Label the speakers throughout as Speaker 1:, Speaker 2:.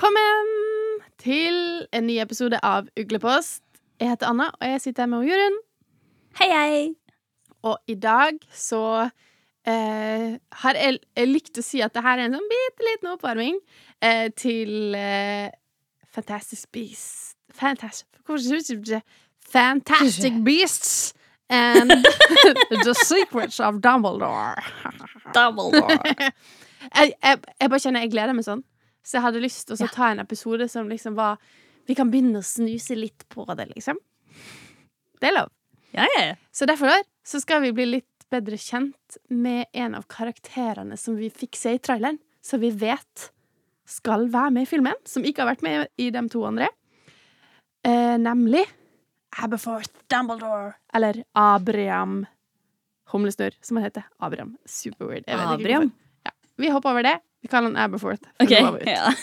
Speaker 1: Velkommen til en ny episode av Uglepost. Jeg heter Anna, og jeg sitter her med Jorunn.
Speaker 2: Hei, hei!
Speaker 1: Og i dag så eh, har jeg, jeg lykt å si at det her er en sånn bitte liten oppvarming eh, til eh, Fantastic Beasts Fantastic Fantastic Beasts and The Secrets of Dumbledore.
Speaker 2: Dumbledore.
Speaker 1: jeg, jeg, jeg bare kjenner jeg gleder meg sånn. Så jeg hadde lyst til å
Speaker 2: Ja.
Speaker 1: ta en episode som liksom var Vi kan begynne å snuse litt på det, liksom. Det er lov.
Speaker 2: Ja, ja.
Speaker 1: Så derfor så skal vi bli litt bedre kjent med en av karakterene som vi fikk se i traileren, som vi vet skal være med i filmen, som ikke har vært med i de to andre. Eh, nemlig Aberforth Dumbledore. Eller Abraham Humlesnurr, som han heter. Abraham. Superweird.
Speaker 2: Abraham?
Speaker 1: Ja, vi hopper over det. Vi kaller han Aberforth.
Speaker 2: OK. Ja.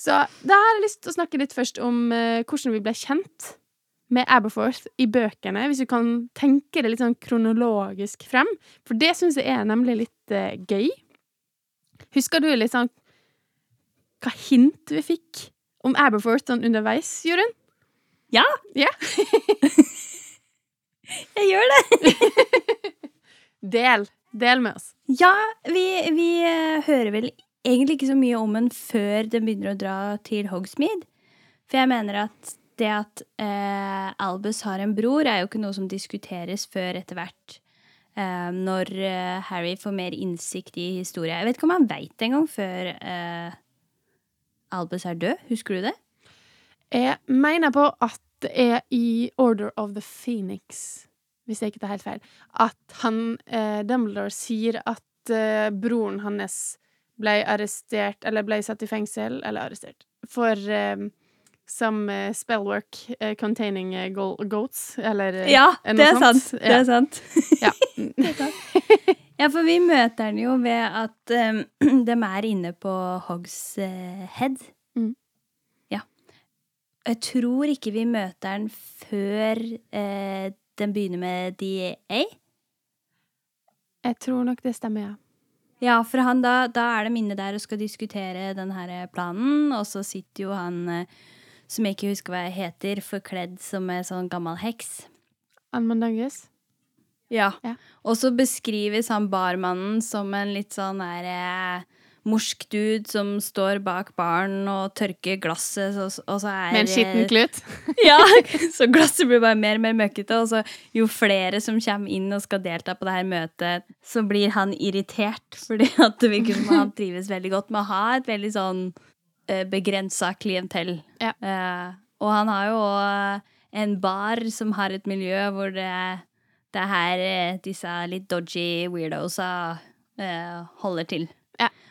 Speaker 1: Så da har jeg lyst til å snakke litt først om uh, hvordan vi ble kjent med Aberforth i bøkene, hvis du kan tenke det litt sånn kronologisk frem. For det syns jeg er nemlig litt uh, gøy. Husker du litt sånn hva hint vi fikk om Aberforth sånn underveis, Jorunn?
Speaker 2: Ja.
Speaker 1: Ja.
Speaker 2: Jeg gjør det.
Speaker 1: Del. Del med oss.
Speaker 2: Ja, vi, vi eh, hører vel egentlig ikke så mye om den før den begynner å dra til Hogsmeade. For jeg mener at det at eh, Albus har en bror, er jo ikke noe som diskuteres før etter hvert. Eh, når eh, Harry får mer innsikt i historien Jeg vet ikke om han veit det engang før eh, Albus er død. Husker du det?
Speaker 1: Jeg mener på at det er i Order of the Phoenix, hvis jeg ikke tar helt feil, at han, eh, Dumbledore sier at eh, broren hans ble arrestert, eller ble satt i fengsel, eller arrestert, for eh, som eh, spellwork eh, containing eh, go goats, eller
Speaker 2: Ja,
Speaker 1: noe
Speaker 2: det er
Speaker 1: sånt.
Speaker 2: sant. Det er sant.
Speaker 1: Ja.
Speaker 2: Ja, for vi møter den jo ved at um, de er inne på Hogshead.
Speaker 1: Mm.
Speaker 2: Ja. Jeg tror ikke vi møter den før eh, den begynner med DA.
Speaker 1: Jeg tror nok det stemmer, ja.
Speaker 2: Ja, for han da, da er de inne der og skal diskutere den her planen, og så sitter jo han eh, som jeg ikke husker hva jeg heter, forkledd som en sånn gammel heks.
Speaker 1: Anmandangus.
Speaker 2: Ja.
Speaker 1: Ja.
Speaker 2: Og så beskrives han barmannen som en litt sånn derre eh, morsk dude som står bak baren og tørker glasset, og, og så er
Speaker 1: Med en skitten klut.
Speaker 2: Ja, så glasset blir bare mer og mer møkkete, og så jo flere som kommer inn og skal delta på det her møtet, så blir han irritert, fordi at det virker som han trives veldig godt med å ha et veldig sånn eh, begrensa klientell.
Speaker 1: Ja.
Speaker 2: Uh, og han har jo en bar som har et miljø hvor det, det er her eh, disse litt dodgy weirdosa uh, holder til.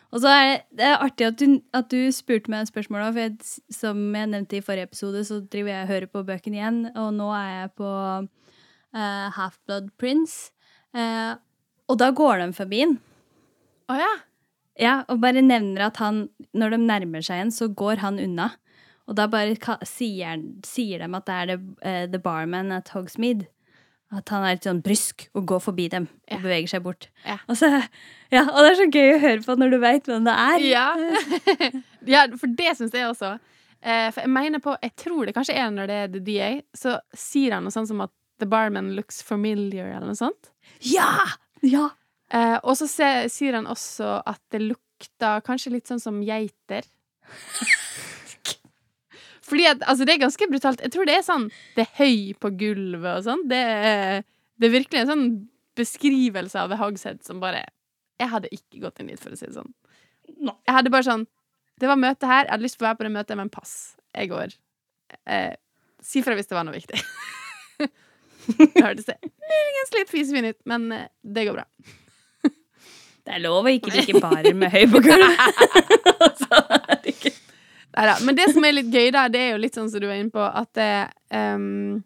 Speaker 2: Og så er det, det er artig at du, at du spurte meg spørsmålet, for jeg, som jeg nevnte i forrige episode, så driver jeg og hører på bøkene igjen, og nå er jeg på uh, Half-Blood Prince. Uh, og da går de forbi den.
Speaker 1: Å ja.
Speaker 2: Ja, og bare nevner at han, når de nærmer seg en, så går han unna. Og da bare sier, sier de at det er the, uh, the barman at Hogsmeade. At han er litt sånn brysk og går forbi dem og
Speaker 1: Ja.
Speaker 2: beveger seg bort.
Speaker 1: Ja.
Speaker 2: Og, så, ja, og det er så gøy å høre på når du veit hvem det er.
Speaker 1: Ja. ja, for det syns jeg også. Eh, for jeg mener på Jeg tror det kanskje er når det er The DA, så sier han noe sånt som at The barman looks familiar, eller noe sånt.
Speaker 2: Ja! ja.
Speaker 1: Eh, og så sier han også at det lukter kanskje litt sånn som geiter. Fordi at, altså det er ganske brutalt. Jeg tror det er sånn Det er høy på gulvet og sånn. Det, det er virkelig en sånn beskrivelse av Hogshead som bare Jeg hadde ikke gått inn dit, for å si det sånn.
Speaker 2: No.
Speaker 1: Jeg hadde bare sånn Det var møte her, jeg hadde lyst til å være på det møtet, men pass. Jeg går. Eh, si fra hvis det var noe viktig. det hørtes muligens litt fisefin ut, men eh, det går bra.
Speaker 2: Det er lov å ikke drikke barer med høy på gulvet. Altså, herregud.
Speaker 1: Neida. Men det som er litt gøy, da, det er jo litt sånn som du var inne på, at det, um,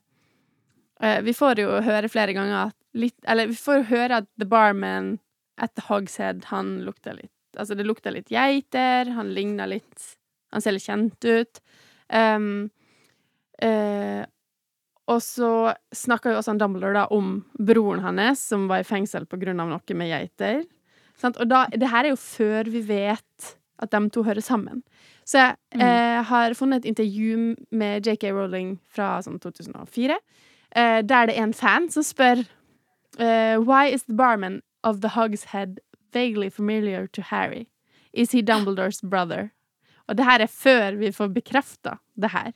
Speaker 1: Vi får jo høre flere ganger at litt Eller vi får høre at The Barman at Hogshead, han lukter litt Altså, det lukter litt geiter, han ligner litt Han ser litt kjent ut. Um, uh, og så snakker jo også han Dumbler da om broren hans, som var i fengsel på grunn av noe med geiter. Sant? Og da, det her er jo før vi vet at de to hører sammen. Så jeg eh, har funnet et intervju med JK Rowling fra sånn 2004, eh, der det er en fan som spør eh, Why is the barman of the Hog's Head vaguely familiar to Harry? Is he Dumbledores brother? Og det her er før vi får bekrefta det her.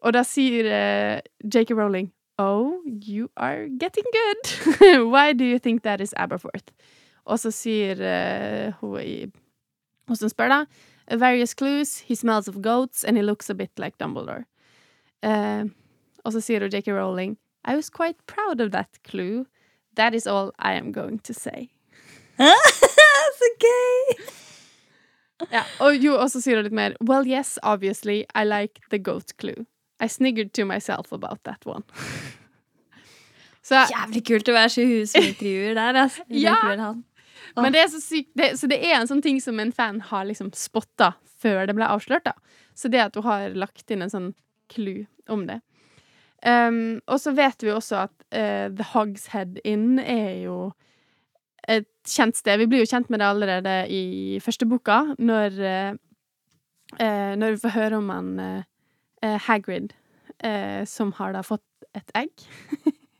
Speaker 1: Og da sier eh, JK Rowling Oh, you are getting good. Why do you think that is Aberforth? Og så sier eh, hun i Hun som spør, da. Various clues. He smells of goats, and he looks a bit like Dumbledore. Eh, og så JK Rowling I was quite proud of that clue. That is all I am going to say.
Speaker 2: Så gøy!
Speaker 1: Ja, og jo, og så litt mer Well, yes, obviously, I like the goat clue. I sniggered to myself about that one. So. så,
Speaker 2: Jævlig kult å være så husintervjuer der, altså.
Speaker 1: Ja. Men det er så sykt det, Så det er en sånn ting som en fan har liksom spotta før det ble avslørt, da. Så det at hun har lagt inn en sånn clou om det. Um, og så vet vi også at uh, The Hogs Head Inn er jo et kjent sted. Vi blir jo kjent med det allerede i første boka, når uh, uh, Når vi får høre om han Hagrid, som har da fått et egg.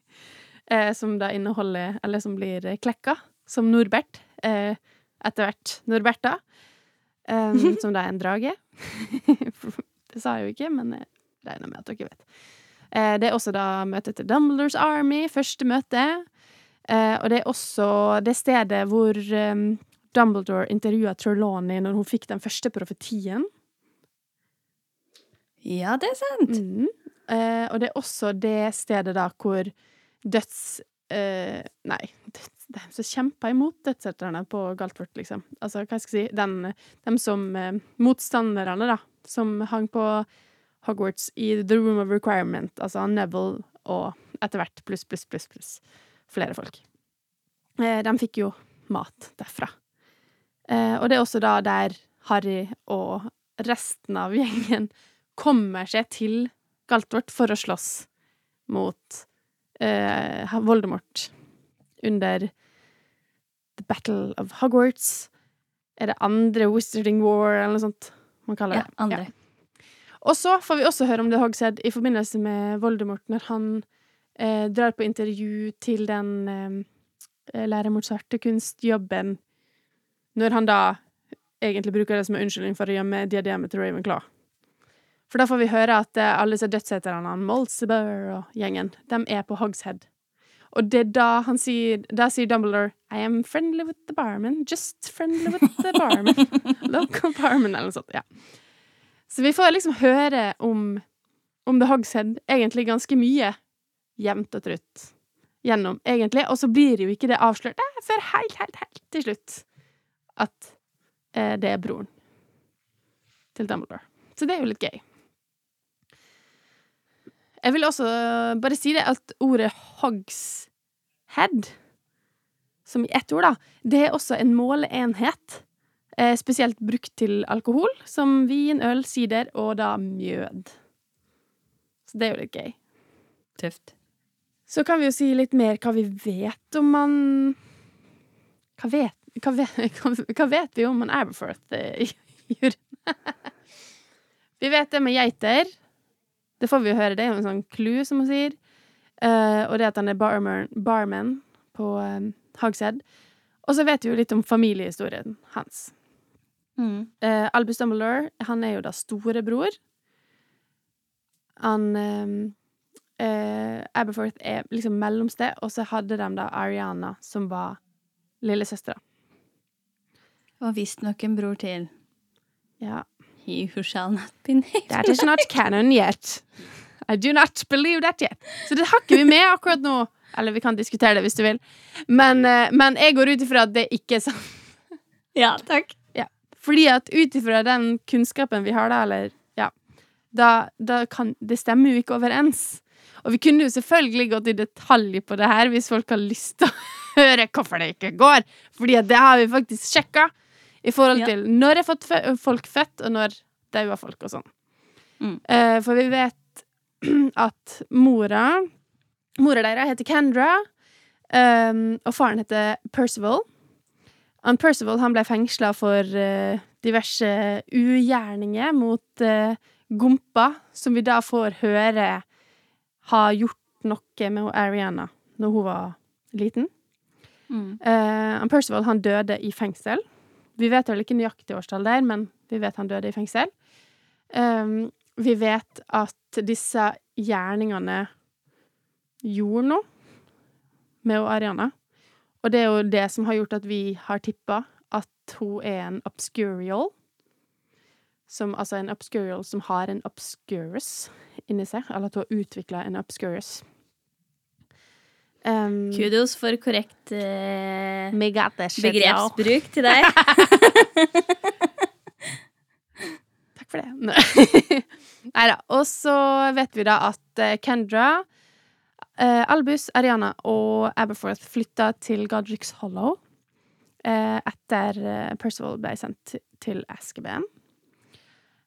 Speaker 1: som da inneholder Eller som blir klekka, som Norbert. Eh, etter hvert Norberta. eh, som da er en drage. det sa jeg jo ikke, men jeg regner med at dere vet. Eh, det er også da møtet til Dumbledores Army, første møte. Eh, og det er også det stedet hvor eh, Dumbledore intervjua Trelawney når hun fikk den første profetien.
Speaker 2: Ja, det er sant.
Speaker 1: Mm. Eh, og det er også det stedet da hvor døds... Eh, nei, døds, de som kjemper imot dødsetterne på Galtvort, liksom. Altså, hva skal jeg si Den, dem som eh, Motstanderne, da. Som hang på Hogwarts i The Room of Requirement. Altså Neville og etter hvert pluss, pluss, pluss, pluss flere folk. Eh, de fikk jo mat derfra. Eh, og det er også da der Harry og resten av gjengen kommer seg til Galtvort for å slåss mot eh, Voldemort under The Battle of Hogwarts. Er det andre Wizarding War, eller noe sånt man kaller
Speaker 2: Ja,
Speaker 1: det?
Speaker 2: Ja.
Speaker 1: Og så får vi også høre om The Hogshead i forbindelse med Voldemort, når han eh, drar på intervju til den eh, lærer mot svartekunstjobben, når han da egentlig bruker det som en unnskyldning for å gjemme diademet til Ravenclaw. For da får vi høre at eh, alle disse dødsheterne, Molsebur og gjengen, de er på Hogshead. Og det er da han sier Da sier Dumbledore I am friendly with the barman. Just friendly with the barman. Local barman, eller noe sånt. Ja. Så vi får liksom høre om, om The Hogshead egentlig ganske mye. Jevnt og trutt. Gjennom, egentlig. Og så blir jo ikke det avslørt eh, før helt, helt, helt til slutt at eh, det er broren til Dumbledore. Så det er jo litt gøy. Jeg vil også bare si det at ordet hogshead, som i ett ord, da, det er også en måleenhet. Eh, spesielt brukt til alkohol, som vin, øl, sider og da mjød. Så det er jo litt gøy.
Speaker 2: Tøft.
Speaker 1: Så kan vi jo si litt mer hva vi vet om han Hva vet, hva vet, hva vet vi om han Aberforth eh, gjorde? vi vet det med geiter. Det får vi jo høre. Det er jo en sånn clue, som hun sier. Uh, og det at han er barman, barman på um, Hogshead. Og så vet vi jo litt om familiehistorien hans.
Speaker 2: Mm.
Speaker 1: Uh, Albus Dumbledore, han er jo da storebror. Han eh, uh, Aberforth er liksom mellomsted, og så hadde de da Ariana, som var lillesøstera.
Speaker 2: Og visstnok en bror til.
Speaker 1: Ja.
Speaker 2: He who shall not be named.
Speaker 1: That is not canon yet. I do not believe that yet. Så det har ikke vi med akkurat nå. Eller vi kan diskutere det hvis du vil. Men, eh, men jeg går ut ifra at det ikke er sant.
Speaker 2: Ja, takk.
Speaker 1: Fordi at ut ifra den kunnskapen vi har da, eller ja, da, da kan Det stemmer jo ikke overens. Og vi kunne jo selvfølgelig gått i detalj på det her hvis folk har lyst til å høre hvorfor det ikke går. Fordi at det har vi faktisk sjekka i forhold
Speaker 2: Ja.
Speaker 1: til når er fått folk født, og når daua folk og sånn.
Speaker 2: Mm.
Speaker 1: Uh, for vi vet at mora Mora deres heter Kendra, um, og faren heter Percival. Han Percival han ble fengsla for uh, diverse ugjerninger mot uh, Gompa, som vi da får høre har gjort noe med Ariana når hun var liten.
Speaker 2: Mm.
Speaker 1: Uh, Percival han døde i fengsel. Vi vet vel ikke nøyaktig årstall der, men vi vet han døde i fengsel. Um, vi vet at disse gjerningene gjorde noe med Ariana. Og det er jo det som har gjort at vi har tippa at hun er en obscurial. Som, altså en obscurial som har en obscurus inni seg. Eller at hun har utvikla en obscurus. Um,
Speaker 2: Kudos for korrekt
Speaker 1: y'all.
Speaker 2: begrepsbruk til deg.
Speaker 1: Takk for det. Nei da. Og så vet vi da at eh, Kendra, uh, Albus, Ariana og Aberforth flytta til Godric's Hollow uh, etter uh, Percival ble sendt til- Askeben.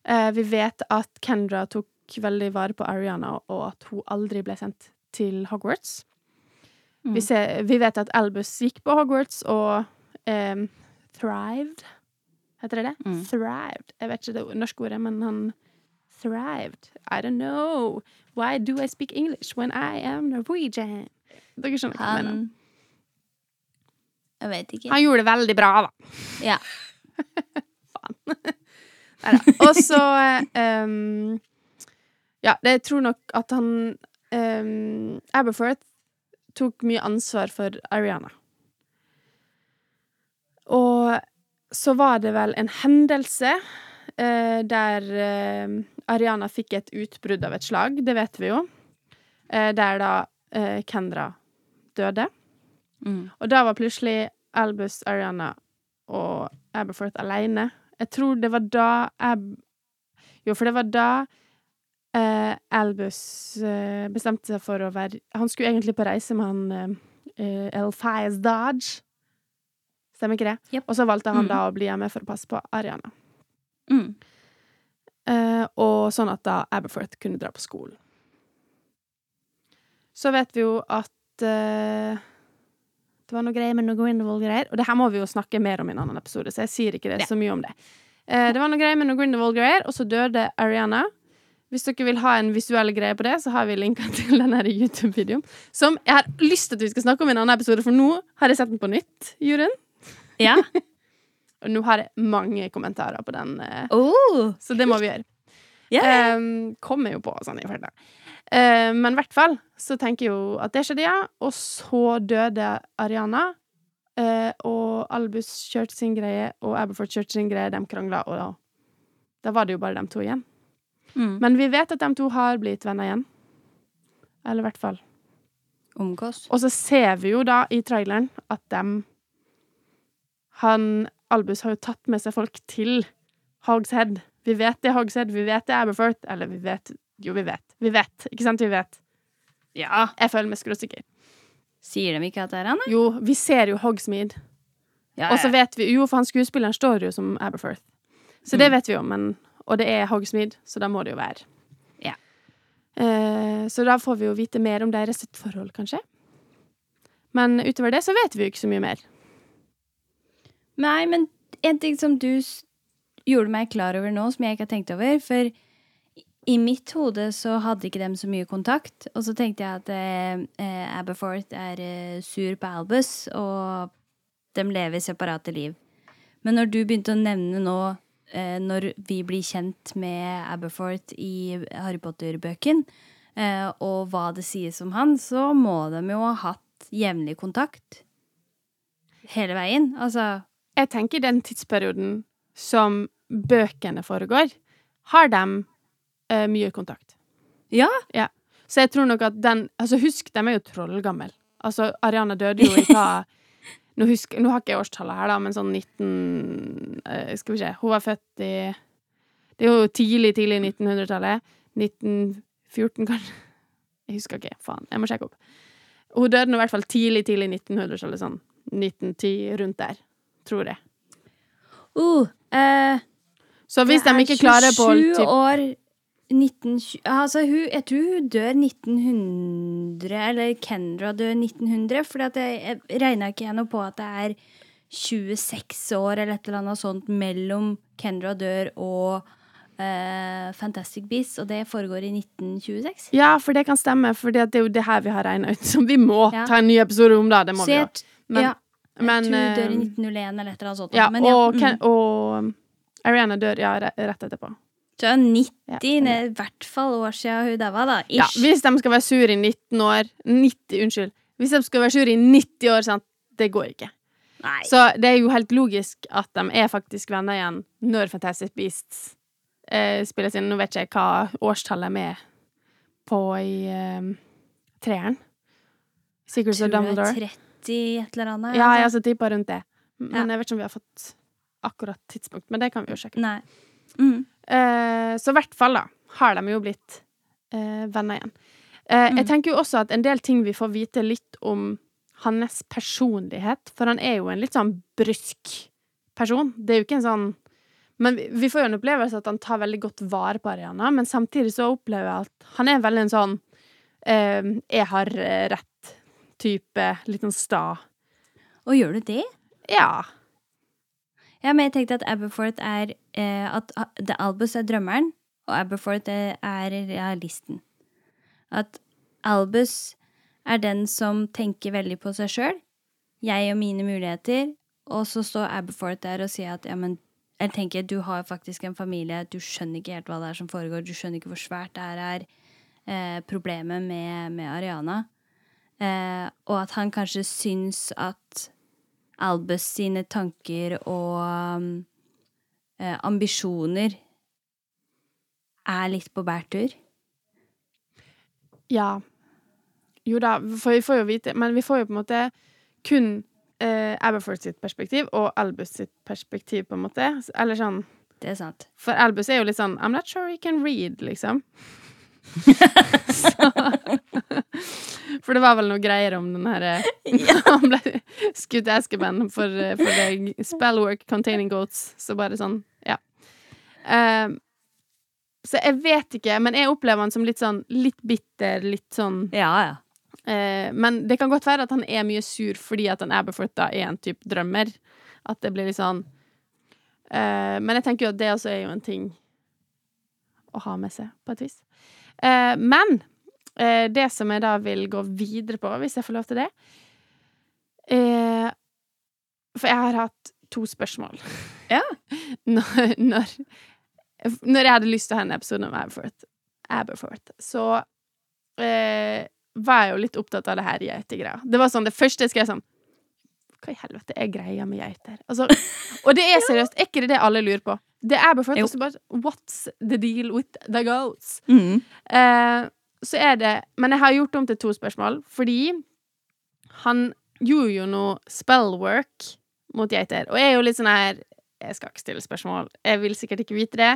Speaker 1: Vi vet at Kendra tok veldig vare på Ariana, og at hun aldri ble sendt til Hogwarts. Vi, ser, vi vet at Albus gikk på Hogwarts og um, thrived. Heter det det?
Speaker 2: Mm.
Speaker 1: Thrived. Jeg vet ikke det norske ordet, men han thrived. I don't know. Why do I speak English when I am Norwegian? Dere skjønner hva jeg mener.
Speaker 2: Jeg vet ikke.
Speaker 1: Han gjorde det veldig bra, da.
Speaker 2: Ja.
Speaker 1: Neida. Og så um, Ja, jeg tror nok at han um, Aberforth tok mye ansvar for Ariana. Og så var det vel en hendelse eh, der eh, Ariana fikk et utbrudd av et slag, det vet vi jo. Eh, der da eh, Kendra døde.
Speaker 2: Mm.
Speaker 1: Og da var plutselig Albus, Ariana og Aberforth alene. Jeg tror det var da Ab... Jo, for det var da eh, Albus eh, bestemte seg for å være Han skulle egentlig på reise med han eh, Elphias Dodge. Stemmer ikke det?
Speaker 2: Yep.
Speaker 1: Og så valgte han
Speaker 2: Mm.
Speaker 1: da å bli hjemme for å passe på Ariana.
Speaker 2: Mm.
Speaker 1: Eh, og sånn at da Aberforth kunne dra på skolen. Så vet vi jo at eh, det var noe greier med noe Grindelwald-greier. Og det her må vi jo snakke mer om i en annen episode, så jeg sier ikke det så mye om det. Eh, det var noe greier med noe Grindelwald-greier, og så døde Ariana. Hvis dere vil ha en visuell greie på det, så har vi linka til den YouTube-videoen. Som jeg har lyst til at vi skal snakke om i en annen episode, for nå har jeg sett den på nytt, Juryen.
Speaker 2: Ja.
Speaker 1: Og nå har jeg mange kommentarer på den, eh,
Speaker 2: Oh.
Speaker 1: så det må vi gjøre.
Speaker 2: Ja.
Speaker 1: Um, kommer jo på sånn i farta. Uh, men i hvert fall så tenker jeg jo at det skjedde, ja. Og så døde Ariana. Uh, og Albus kjørte sin greie, og Aberforth kjørte sin greie. De krangla, og da, da var det jo bare dem to igjen.
Speaker 2: Mm.
Speaker 1: Men vi vet at de to har blitt venner igjen. Eller i hvert fall.
Speaker 2: Omgås.
Speaker 1: Og så ser vi jo da i traileren at dem Han Albus har jo tatt med seg folk til Hogshead. Vi vet det er Hogshead, vi vet det er Aberforth. Eller vi vet Jo, vi vet. Vi vet. Ikke sant? Vi vet.
Speaker 2: Ja.
Speaker 1: Jeg føler meg skråsikker.
Speaker 2: Sier de ikke at det er han, da?
Speaker 1: Jo, vi ser jo Hogsmeade.
Speaker 2: Ja,
Speaker 1: Og så vet vi Jo, for han skuespilleren står jo som Aberforth. Så det vet vi jo, men Og det er Hogsmeade, så da må det jo være.
Speaker 2: Ja.
Speaker 1: Eh, så da får vi jo vite mer om deres sitt forhold, kanskje. Men utover det så vet vi jo ikke så mye mer.
Speaker 2: Nei, men en ting som du gjorde meg klar over nå, som jeg ikke har tenkt over For i mitt hode så hadde ikke dem så mye kontakt. Og så tenkte jeg at eh, eh, Aberforth er eh, sur på Albus, og de lever separate liv. Men når du begynte å nevne nå eh, når vi blir kjent med Aberforth i Harry Potter-bøken, eh, og hva det sies om han, så må de jo ha hatt jevnlig kontakt. Hele veien. Altså
Speaker 1: Jeg tenker den tidsperioden som bøkene foregår, har de eh, mye kontakt.
Speaker 2: Ja.
Speaker 1: Så jeg tror nok at den Altså, husk, de er jo trollgammel. Altså, Ariana døde jo i hva nå, husker, nå har ikke jeg årstallet her, da, men sånn 19 eh, Skal vi se Hun var født i Det er jo tidlig, tidlig 1900-tallet. 1914, kanskje? Jeg husker ikke. Faen. Jeg må sjekke opp. Hun døde nå i hvert fall tidlig, tidlig 1900-tallet. Sånn 1910, rundt der. Tror jeg.
Speaker 2: Uh, eh,
Speaker 1: Så hvis de ikke klarer på
Speaker 2: 27 år 1920 Altså, hun, jeg tror hun dør 1900, eller Kendra dør 1900, for jeg, jeg regna ikke jeg noe på at det er 26 år eller et eller annet sånt mellom Kendra dør og uh, Fantastic Beasts, og det foregår i 1926.
Speaker 1: Ja, for det kan stemme, for det er jo det her vi har regna ut. Som vi må
Speaker 2: Ja.
Speaker 1: ta en ny episode om, da. Det må
Speaker 2: Så
Speaker 1: vi jo. Men,
Speaker 2: ja, jeg tror hun dør i
Speaker 1: eh,
Speaker 2: 1901 eller et eller annet sånt.
Speaker 1: Ja,
Speaker 2: Men ja,
Speaker 1: og,
Speaker 2: mm.
Speaker 1: Og Ariana dør ja, rett etterpå.
Speaker 2: Så er 90,
Speaker 1: Ja.
Speaker 2: det er i hvert fall år siden hun daua, da.
Speaker 1: Ja, hvis de skal være sur i 19 år 90, unnskyld. Hvis de skal være sur i 90 år, sant, det går ikke.
Speaker 2: Nei.
Speaker 1: Så det er jo helt logisk at de er faktisk venner igjen når Fantastic Beasts eh, spilles inn. Nå vet ikke jeg hva årstallet de er på i eh, treeren. Secrets of
Speaker 2: tror det er 30 et eller annet.
Speaker 1: Ja,
Speaker 2: altså.
Speaker 1: jeg altså tippa rundt det. Men
Speaker 2: Ja.
Speaker 1: jeg vet ikke om vi har fått akkurat tidspunkt. Men det kan vi jo sjekke.
Speaker 2: Nei. Mm.
Speaker 1: Eh, så i hvert fall, da, har de jo blitt eh, venner igjen. Eh,
Speaker 2: Mm.
Speaker 1: Jeg tenker jo også at en del ting vi får vite litt om hans personlighet, for han er jo en litt sånn brysk person. Det er jo ikke en sånn Men vi, vi får jo en opplevelse at han tar veldig godt vare på Ariana, men samtidig så opplever jeg at han er veldig en sånn eh, Jeg har eh, rett-type. Litt sånn sta.
Speaker 2: Og gjør du det?
Speaker 1: Ja.
Speaker 2: Ja, men jeg tenkte at Aberforth er eh, At The Albus er drømmeren, og Aberforth er, er realisten. At Albus er den som tenker veldig på seg sjøl. Jeg og mine muligheter. Og så står Aberforth der og sier at ja, men jeg tenker, du har faktisk en familie, du skjønner ikke helt hva det er som foregår, du skjønner ikke hvor svært det her er, eh, problemet med, med Ariana. Eh, og at han kanskje syns at Albus sine tanker og eh, ambisjoner er litt på bærtur.
Speaker 1: Ja. Jo da, for vi får jo vite Men vi får jo på en måte kun eh, Aberforth sitt perspektiv og Albus sitt perspektiv, på en måte. Eller sånn
Speaker 2: Det er sant.
Speaker 1: For Albus er jo litt sånn I'm not sure he can read, liksom. Så, for det var vel noe greier om den herre Han ble skutt i Eskeban for, eh, for deg. spellwork containing goats. Så bare sånn, ja. Um, så jeg vet ikke, men jeg opplever han som litt sånn litt bitter, litt sånn
Speaker 2: Ja, ja.
Speaker 1: Uh, men det kan godt være at han er mye sur fordi at han Aberforth da er en type drømmer. At det blir litt sånn uh, Men jeg tenker jo at det også er jo en ting å ha med seg, på et vis. Uh, men det som jeg da vil gå videre på, hvis jeg får lov til det eh, For jeg har hatt to spørsmål.
Speaker 2: Ja.
Speaker 1: når, når, når jeg hadde lyst til å ha en episode om Aberforth, Aberforth så eh, var jeg jo litt opptatt av det her geitegreia. Det var sånn, det første jeg skrev sånn Hva i helvete er greia med geiter? Altså, og det er seriøst, er ikke det det alle lurer på? Det er Aberforth, og så bare What's the deal with the goats?
Speaker 2: Mm.
Speaker 1: Eh, så er det Men jeg har gjort om til to spørsmål, fordi han gjorde jo noe spellwork mot geiter. Og jeg er jo litt sånn her Jeg skal ikke stille spørsmål. Jeg vil sikkert ikke vite det.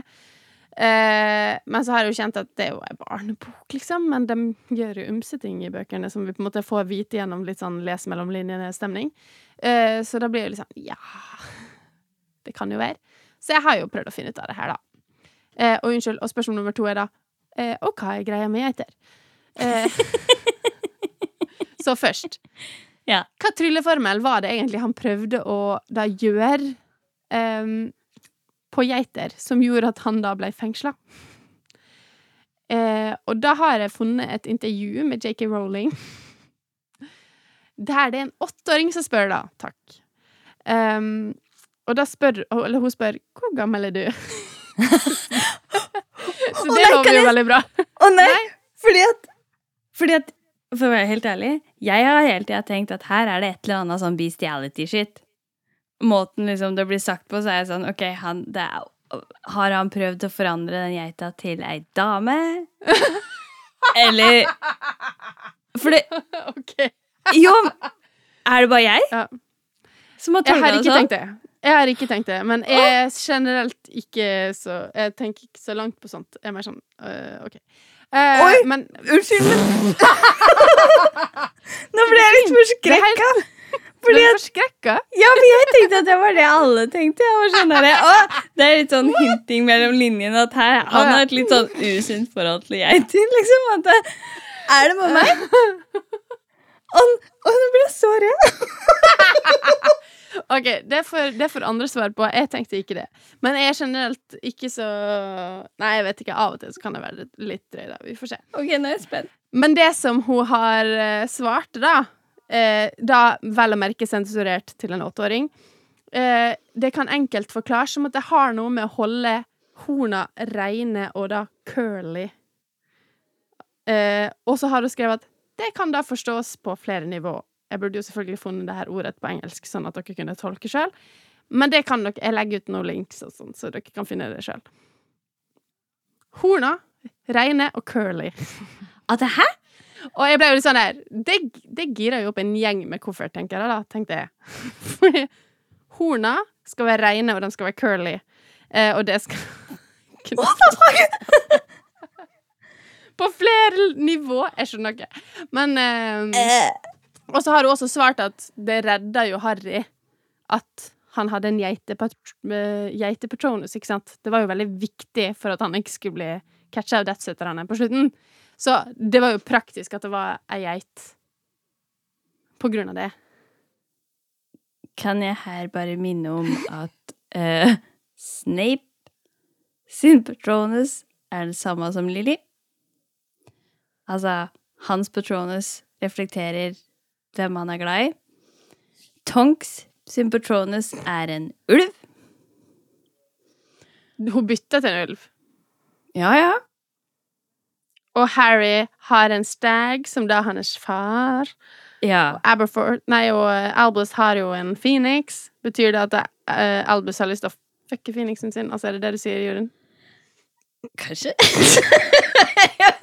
Speaker 1: Uh, men så har jeg jo kjent at det er jo en barnebok, liksom. Men de gjør jo ymse ting i bøkene som vi på en måte får vite gjennom litt sånn les mellom linjene-stemning. Uh, så da blir det litt sånn Ja, det kan jo være. Så jeg har jo prøvd å finne ut av det her, da. Uh, og unnskyld, og spørsmål nummer to er da eh, Og hva er greia med geiter? Eh, så først
Speaker 2: Ja.
Speaker 1: Hva trylleformel var det egentlig han prøvde å da gjøre em, på geiter, som gjorde at han da ble fengsla? Eh, og da har jeg funnet et intervju med JK Rowling. Der det er en åtteåring som spør, da. Takk. Um, og da spør Eller hun spør 'Hvor gammel er du?' Så det
Speaker 2: nei,
Speaker 1: lover jo veldig bra.
Speaker 2: Å nei! Fordi at Fordi at For å være helt ærlig, jeg har hele tida tenkt at her er det et eller annet sånn bestiality-shit. Måten liksom det blir sagt på, så er jeg sånn OK, han det er, Har han prøvd å forandre den geita til ei dame? Eller For det. Jo, er det bare jeg
Speaker 1: Ja.
Speaker 2: som har
Speaker 1: Jeg har ikke
Speaker 2: sånn?
Speaker 1: tenkt det. Jeg har ikke tenkt det, men jeg er generelt ikke så Jeg tenker ikke så langt på sånt. Jeg er mer sånn øh, OK. Eh,
Speaker 2: Oi!
Speaker 1: Men
Speaker 2: Unnskyld, men Nå ble jeg litt forskrekka. Fordi at
Speaker 1: forskrekka?
Speaker 2: Ja, men jeg tenkte at det var det alle tenkte. Jeg var sånn der, å, det er litt sånn hinting mellom linjene at her, han har et litt sånn usunt forhold til geiter. Liksom, at det, er det med meg? Og, og nå ble jeg så rød.
Speaker 1: OK, det får, det får andre svar på. Jeg tenkte ikke det. Men jeg er generelt ikke så Nei, jeg vet ikke. Av og til så kan jeg være litt drøy, da. Vi får se.
Speaker 2: Ok, nå er jeg spent.
Speaker 1: Men det som hun har eh, svart, da eh, Da vel å merke sensurert til en åtteåring eh, Det kan enkelt forklares som at det har noe med å holde horna reine og da curly. Eh, og så har hun skrevet at det kan da forstås på flere nivå. Jeg burde jo selvfølgelig funnet det her ordet på engelsk, sånn at dere kunne tolke sjøl. Men det kan dere. Jeg legger ut noen links og sånn, så dere kan finne det sjøl. Horna, reine og curly.
Speaker 2: At det, hæ?
Speaker 1: Og jeg ble jo litt sånn der Det, det girer jo opp en gjeng med koffert, tenker jeg da, tenkte jeg. Fordi horna skal være reine, og de skal være curly. Eh, og det skal På flere nivå. Jeg skjønner ikke. Men eh, Og så har hun også svart at det redda jo Harry at han hadde en geitepatronus, geitepatronus, ikke sant? Det var jo veldig viktig for at han ikke skulle bli catcha av Death-sutterne på slutten. Så det var jo praktisk at det var ei geit på grunn av det.
Speaker 2: Kan jeg her bare minne om at uh, Snape sin patronus er det samme som Lily? Altså, hans patronus reflekterer hvem han er glad i. Tonks sin patronus er en ulv.
Speaker 1: Hun bytta til en ulv.
Speaker 2: Ja, ja.
Speaker 1: Og Harry har en stag, som da er hans far.
Speaker 2: Ja.
Speaker 1: Aberford, nei, og eh, Albus har jo en phoenix. Betyr det at uh, Albus har lyst til å fucke phoenixen sin? Altså, er det det du sier, Jorunn?
Speaker 2: Kanskje?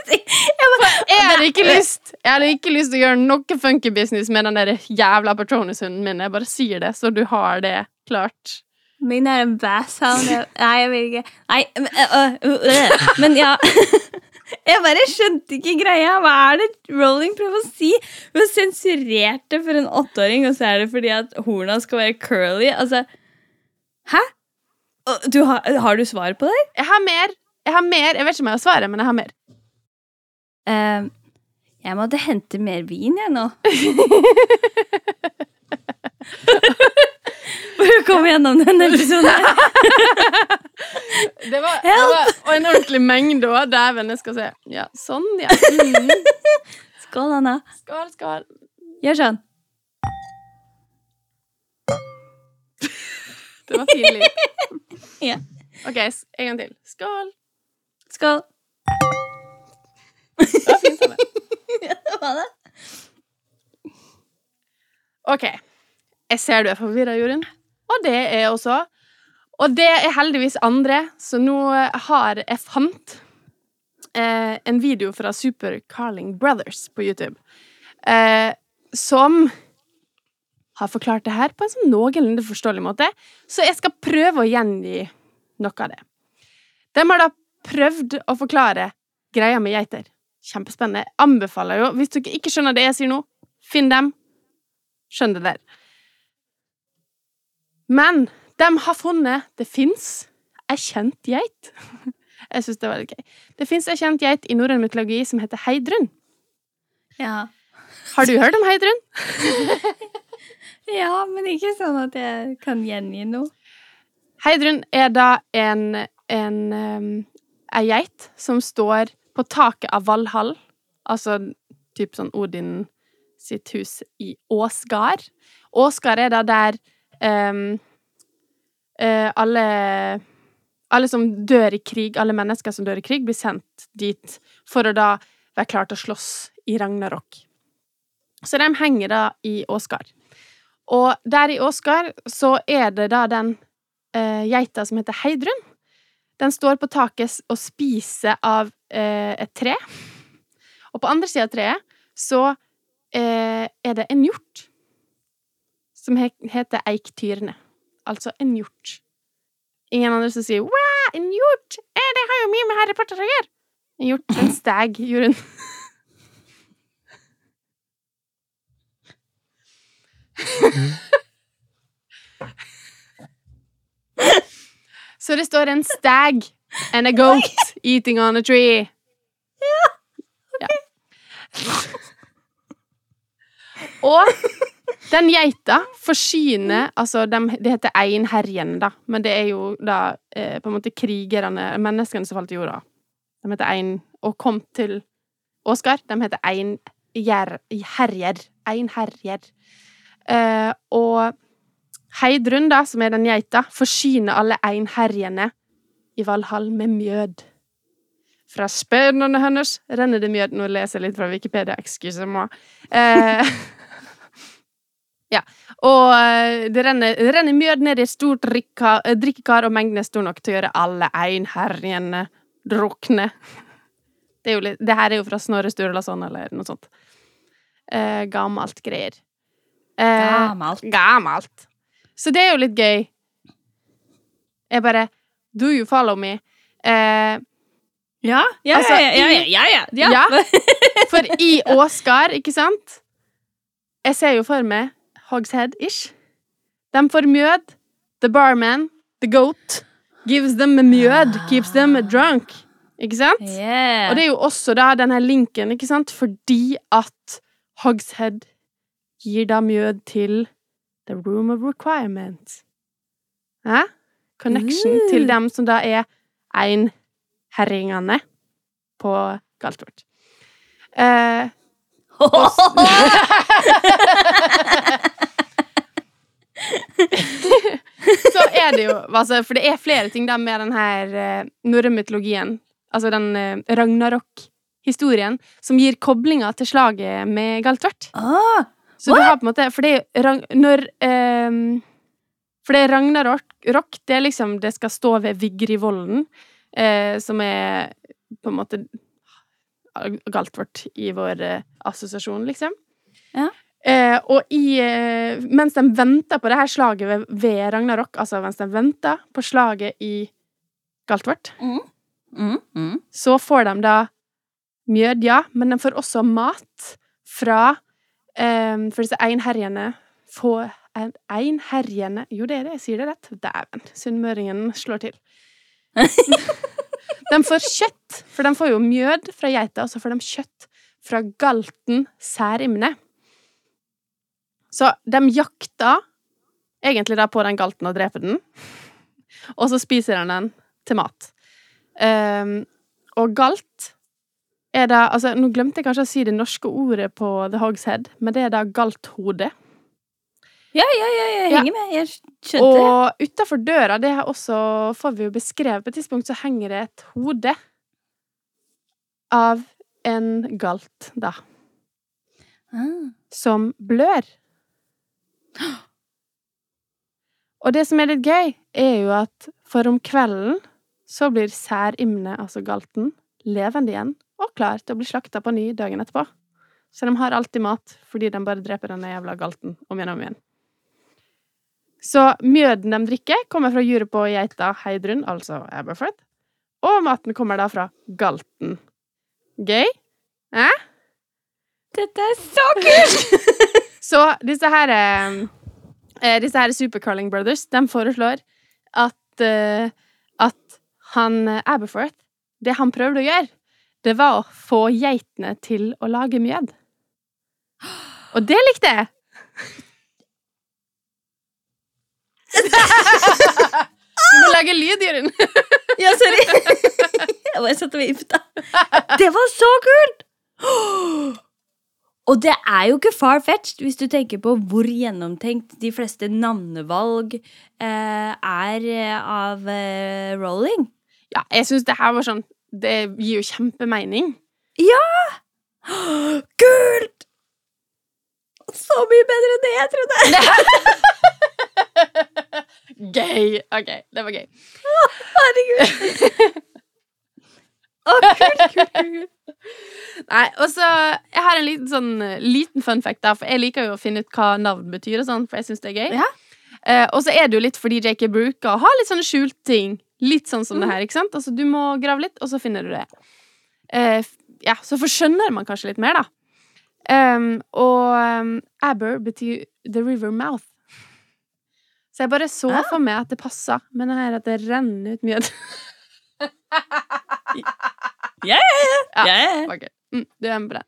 Speaker 2: jeg bare,
Speaker 1: Jeg hadde ikke lyst Jeg hadde ikke lyst til å gjøre noe funky business med den der jævla Patronus-hunden min. Jeg bare sier det, så du har det klart.
Speaker 2: Min er en basshound. Nei, jeg vil ikke Nei, men, øh, øh. men ja Jeg bare skjønte ikke greia. Hva er det Rolling prøver å si? Hun sensurerte for en åtteåring, og så er det fordi at horna skal være curly. Altså Hæ? Du har, har du svar på det?
Speaker 1: Jeg har mer. Jeg har mer. Jeg vet ikke om jeg har svaret, men jeg har mer.
Speaker 2: Uh, jeg måtte hente mer vin, jeg, nå. For å komme gjennom denne episoden.
Speaker 1: Det var, det var og en ordentlig mengde òg. Dæven, jeg skal se. Ja, sånn, ja. Mm.
Speaker 2: Skål, Anna.
Speaker 1: Skål, skål.
Speaker 2: Gjør sånn.
Speaker 1: Det var fin lyd.
Speaker 2: Ja.
Speaker 1: OK, en gang til. Skål.
Speaker 2: Skål.
Speaker 1: Det var fint, Anne.
Speaker 2: Det var det.
Speaker 1: OK. Jeg ser du er forvirra, Jorunn. Og det er jeg også. Og det er heldigvis andre, så nå har jeg fant eh, en video fra Super Carling Brothers på YouTube, eh, som har forklart det her på en sånn noenlunde forståelig måte, så jeg skal prøve å gjengi noe av det. De har da prøvd å forklare greia med geiter. Kjempespennende. Jeg anbefaler jo, hvis dere ikke skjønner det jeg sier nå, finn dem. Skjønn det der. Men de har funnet Det fins ei kjent geit. Jeg syns det var litt gøy. Det fins ei kjent geit i norrøn mytologi som heter Heidrun.
Speaker 2: Ja.
Speaker 1: Har du hørt om Heidrun?
Speaker 2: ja, men ikke sånn at jeg kan gjengi noe.
Speaker 1: Heidrun er da en, en um, ei geit som står på taket av Valhall, altså typ sånn Odin sitt hus i Åsgard. Åsgard er da der um, uh, alle alle som dør i krig, alle mennesker som dør i krig, blir sendt dit for å da være klar til å slåss i Ragnarok. Så de henger da i Åsgard. Og der i Åsgard så er det da den eh, geita som heter Heidrun. Den står på taket og spiser av eh, et tre. Og på andre sida av treet så eh, er det en hjort som he heter Eiktyrene. Altså en hjort. Ingen andre som sier 'wow, en hjort'! Eh, det har jo mye med Harry Potter å gjøre! En hjort, en stag, Jorunn. Så det står en stag and a goat eating on a tree. Ja. Ja. Og Den geita forsyner Altså, de, det heter einherjen, da, men det er jo da eh, på en måte krigerne, menneskene som falt i jorda. De heter ein Og kom til Åsgard. De heter einherjer. Einherjer. Eh, og Heidrun, da, som er den geita, forsyner alle einherjene i Valhall med mjød. Fra spennene hennes renner det mjød. Nå leser jeg litt fra Wikipedia, excuse me. Eh, ja. Og eh, det renner, det renner mjød ned i et stort eh, drikkekar, og mengden er stor nok til å gjøre alle einherjene drukne. Det, er litt, det her er jo fra Snorre Sturlason eller noe sånt. Eh, gammelt greier. Eh,
Speaker 2: Gammelt.
Speaker 1: Gammelt. Så det er jo litt gøy. Jeg bare Do you follow me? Eh,
Speaker 2: Ja, ja,
Speaker 1: Altså,
Speaker 2: ja, ja, ja, ja, ja,
Speaker 1: for i Åsgard, ikke sant? Jeg ser jo for meg Hogshead-ish. De får mjød. The barman, the goat, gives them mjød, keeps them drunk. Ikke sant?
Speaker 2: Yeah.
Speaker 1: Og det er jo også da denne linken, ikke sant? Fordi at Hogshead gir da mjød til The Room of Requirement. Hæ? Connection
Speaker 2: mm.
Speaker 1: til dem som da er einherringene på Galtvort. Eh, så er det jo altså, For det er flere ting da med den her uh, norrøn mytologien, altså den uh, Ragnarok-historien, som gir koblinger til slaget med Galtvort.
Speaker 2: Ah,
Speaker 1: Så du har på en måte For det er jo Når um, For det er Ragnarok det er liksom Det skal stå ved Vigrivollen, uh, som er på en måte galt vårt i vår uh, assosiasjon, liksom.
Speaker 2: Ja.
Speaker 1: Uh, og i eh, Mens de venter på det her slaget ved, ved Ragnarok, altså mens de venter på slaget i Galtvort,
Speaker 2: mm, mm.
Speaker 1: så får de da mjød, ja, men de får også mat fra um, For disse einherjene får en, Einherjene Jo, det er det, jeg sier det rett. Dæven, sunnmøringen slår til. de får kjøtt, for de får jo mjød fra geita, og så får de kjøtt fra galten særimne. Så de jakter egentlig da på den galten og dreper den, og så spiser de den til mat. Um, og galt er det altså, Nå glemte jeg kanskje å si det norske ordet på The Hogs Head, men det er da galthode.
Speaker 2: Ja, ja, ja, jeg
Speaker 1: Ja.
Speaker 2: henger med. Jeg skjønte det.
Speaker 1: Og utafor døra, det her også får vi jo beskrevet på et tidspunkt, så henger det et hode av en galt, da,
Speaker 2: Ah.
Speaker 1: som blør. Og det som er litt gøy, er jo at for om kvelden så blir særimne, altså galten, levende igjen og klar til å bli slakta på ny dagen etterpå. Så de har alltid mat, fordi de bare dreper denne jævla galten om igjen og om igjen. Så mjøden de drikker, kommer fra juret på geita Heidrun, altså Aberford, og maten kommer da fra galten. Gøy? Hæ?
Speaker 2: Dette er så kult!
Speaker 1: Så disse her eh, eh, Disse her Supercurling Brothers, de foreslår at eh, at han eh, Aberforth Det han prøvde å gjøre, det var å få geitene til å lage mjød. Og det likte jeg! Du må lage lyd, Jørund.
Speaker 2: Ja, sorry. Jeg bare satt og vifta. Det var så kult! Og det er jo ikke far-fetched hvis du tenker på hvor gjennomtenkt de fleste navnevalg eh, er eh, av eh, Rolling.
Speaker 1: Ja, jeg syns det her var sånn Det gir jo kjempemening. Ja!
Speaker 2: Kult! Så mye bedre enn det jeg trodde.
Speaker 1: Gøy! OK, det var gøy.
Speaker 2: Herregud. Å, kult, kult, kult, kult.
Speaker 1: Nei, og så Jeg har en liten sånn eh, liten fun fact, da, for jeg liker jo å finne ut hva navn betyr, og sånn, for jeg syns det er gøy.
Speaker 2: Ja.
Speaker 1: Eh, og så er det jo litt fordi JK bruker å ha litt sånne skjulte ting. Litt sånn som det her, ikke sant? Altså, du må grave litt, og så finner du det. Uh, ja, så forskjønner man kanskje litt mer, da. Um, og um, Aber betyr the river mouth. Så jeg bare så for meg at det passa med det her at det renner ut mjød.
Speaker 2: Ja, yeah. ja.
Speaker 1: Ja.
Speaker 2: ja, ja.
Speaker 1: Ok, mm, du er med på det.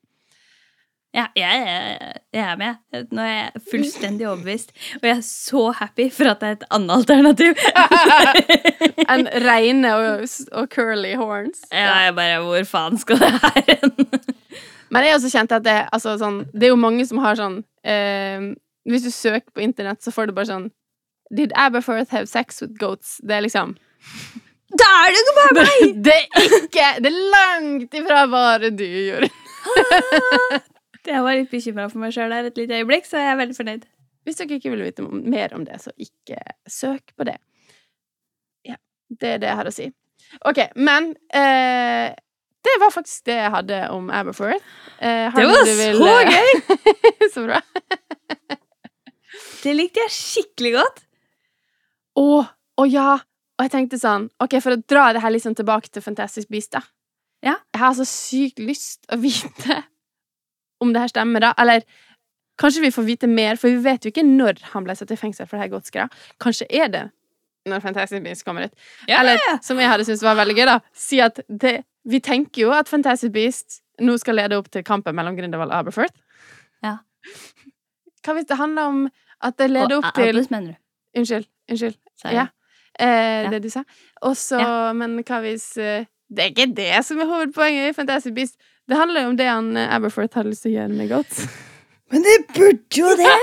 Speaker 2: Ja, jeg, jeg, jeg er med. Nå er jeg fullstendig overbevist. Og jeg er så happy for at det er et annet alternativ.
Speaker 1: En reine og, og curly horns.
Speaker 2: Ja, jeg bare Hvor faen skal det her hen?
Speaker 1: Men jeg også kjent at det, altså, sånn, det er jo mange som har sånn eh, Hvis du søker på internett, så får du bare sånn Did Aberforth have sex with goats? Det er liksom
Speaker 2: Da er det ikke bare meg!
Speaker 1: Det er ikke Det er langt ifra bare du gjorde.
Speaker 2: Jeg var litt bekymra for meg sjøl der et lite øyeblikk, så jeg er veldig fornøyd.
Speaker 1: Hvis dere ikke vil vite mer om det, så ikke søk på det. Ja, det er det jeg har å si. OK, men eh, det var faktisk det jeg hadde om Aberforth. Eh,
Speaker 2: Det var
Speaker 1: vil,
Speaker 2: så
Speaker 1: gøy! så bra.
Speaker 2: Det likte jeg skikkelig godt.
Speaker 1: Å, å ja! Og jeg tenkte sånn Ok, for å dra det her liksom tilbake til Fantastisk Beast, da.
Speaker 2: Ja.
Speaker 1: Jeg har så sykt lyst å vite om det her stemmer, da. Eller kanskje vi får vite mer, for vi vet jo ikke når han ble satt i fengsel for det her godsgreia. Kanskje er det når Fantastic Beasts kommer ut.
Speaker 2: Yeah!
Speaker 1: Eller som jeg hadde syntes var veldig gøy, da. Si at det Vi tenker jo at Fantastic Beasts nå skal lede opp til kampen mellom Grindelwald og Aberforth.
Speaker 2: Ja.
Speaker 1: Hva hvis det handler om at det leder opp til
Speaker 2: Abus, mener du?
Speaker 1: Unnskyld. Unnskyld. Ja. Eh,
Speaker 2: Ja.
Speaker 1: Det du sa. Og så, men hva hvis eh, Det er ikke det som er hovedpoenget i Fantastic Beast. Det handler jo om det han eh, Aberforth hadde lyst til å gjøre med godt.
Speaker 2: Men det burde jo det!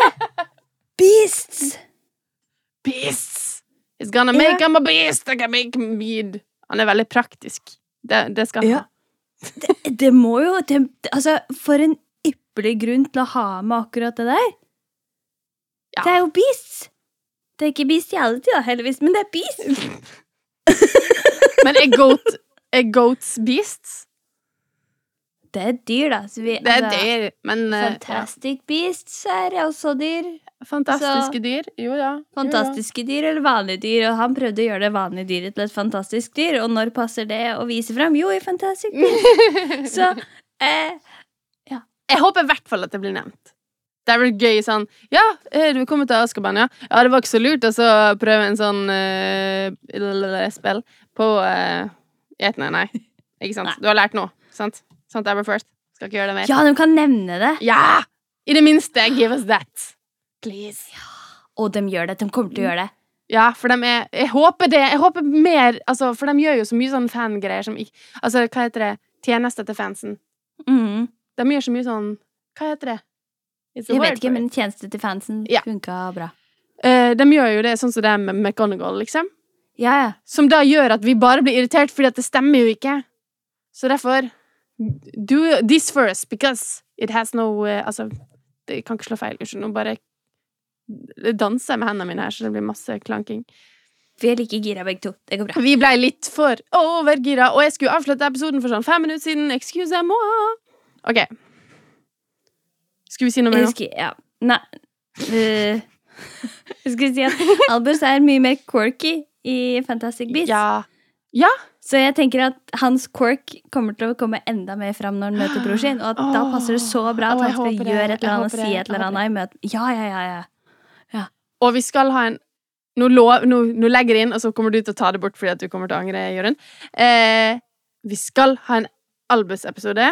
Speaker 2: Beasts!
Speaker 1: Beasts! It's gonna
Speaker 2: make
Speaker 1: make him a beast! I can make him mead. Han er veldig praktisk. Det, det skal han
Speaker 2: Ja. Det, det må jo det, Altså, for en ypperlig grunn til å ha med akkurat det der.
Speaker 1: Ja.
Speaker 2: Det er jo beasts. Det er ikke bestiality, da, heldigvis, men det er beasts.
Speaker 1: Men er, goat, er goats beasts?
Speaker 2: Det er dyr, da. Så vi,
Speaker 1: Det er
Speaker 2: altså,
Speaker 1: dyr, men Fantastic ja.
Speaker 2: Beasts er også dyr.
Speaker 1: Fantastiske dyr. Jo ja. Jo, ja.
Speaker 2: Fantastiske dyr eller vanlige dyr, og han prøvde å gjøre det vanlige dyret til et fantastisk dyr, og når passer det å vise fram? Jo, i Fantastic Beasts. Så eh,
Speaker 1: Jeg håper i hvert fall at det blir nevnt. Det er vel gøy sånn Ja, eh, du er kommet til Askaban, ja? Ja, det var ikke så lurt å så prøve en sånn uh, spill på uh, Nei, nei. Ikke sant?
Speaker 2: Nei.
Speaker 1: Du har lært noe, sant? Sant, Aberforth? Skal ikke gjøre det mer.
Speaker 2: Ja, de kan nevne det.
Speaker 1: Ja! I det minste, give us that. Please.
Speaker 2: Og de gjør det. De kommer til å gjøre det.
Speaker 1: Ja, for de er Jeg håper det. Jeg håper mer Altså, for de gjør jo så mye sånn fangreier som Altså, hva heter det? Tjeneste til fansen.
Speaker 2: Mm.
Speaker 1: De gjør så mye sånn Hva heter det?
Speaker 2: Jeg vet ikke, men tjeneste til fansen
Speaker 1: Ja.
Speaker 2: funka bra.
Speaker 1: Uh, de gjør jo det sånn som det er med McGonagall, liksom.
Speaker 2: Ja, ja.
Speaker 1: Som da gjør at vi bare blir irritert, fordi at det stemmer jo ikke. Så derfor Do this first, because it has no eh, Altså, det kan ikke slå feil. Unnskyld, nå bare danser jeg med hendene mine her, så det blir masse klanking.
Speaker 2: Vi er like gira begge to. Det går bra.
Speaker 1: Vi blei litt for overgira, og jeg skulle avslutte episoden for sånn fem minutter siden. Excuse moi. OK. Skulle vi si noe mer
Speaker 2: Jeg
Speaker 1: nå?
Speaker 2: husker Ja. Nei Uh, Jeg skulle si at Albus er mye mer quirky i Fantastic Beasts.
Speaker 1: Ja.
Speaker 2: Så jeg tenker at hans quirk kommer til å komme enda mer fram når han møter bror sin. Og at da passer det så bra at
Speaker 1: oh,
Speaker 2: han skal gjøre et eller annet og
Speaker 1: sier
Speaker 2: si et eller annet i møte. Ja, ja, ja, ja.
Speaker 1: Og vi skal ha en Nå, lov, nå, nå legger jeg inn, og så kommer du til å ta det bort fordi at du kommer til å angre, Jørund. Eh, vi skal ha en Albus-episode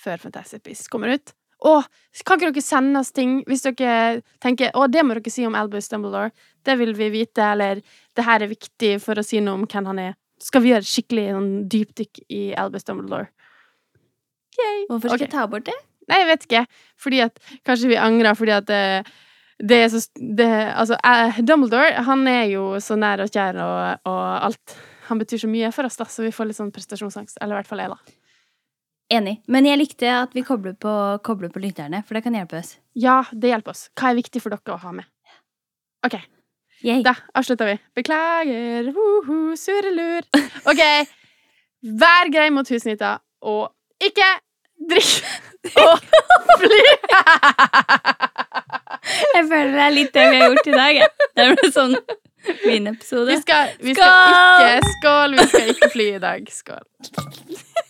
Speaker 1: før Fantastic Beasts kommer ut. Og kan ikke dere sende oss ting hvis dere tenker å, det må dere si om Albus Dumbledore? Det vil vi vite, eller det her er viktig for å si noe om hvem han er. Skal vi gjøre skikkelig sånn, dypdykk i Albus Dumbledore. Yay.
Speaker 2: Hvorfor skal
Speaker 1: okay.
Speaker 2: jeg ta bort det?
Speaker 1: Nei, jeg vet ikke. Fordi at Kanskje vi angrer fordi at det, det er så det, Altså, uh, Dumbledore, han er jo så nær og kjær og, og alt. Han betyr så mye for oss, da, så vi får litt sånn prestasjonsangst. Eller i hvert fall jeg, da.
Speaker 2: Enig. Men jeg likte at vi kobler på, kobler på lytterne, for det kan hjelpe oss.
Speaker 1: Ja, det hjelper oss. Hva er viktig for dere å ha med? OK,
Speaker 2: Yay.
Speaker 1: Da avslutter vi. Beklager, woho, surrelur. OK. Vær grei mot husnytta, og ikke drikk og fly!
Speaker 2: Jeg føler det er litt det vi har gjort i dag. Ja. Det ble sånn vinepisode.
Speaker 1: Vi skal, vi skal skål! ikke Skål! Vi skal ikke fly i dag. Skål.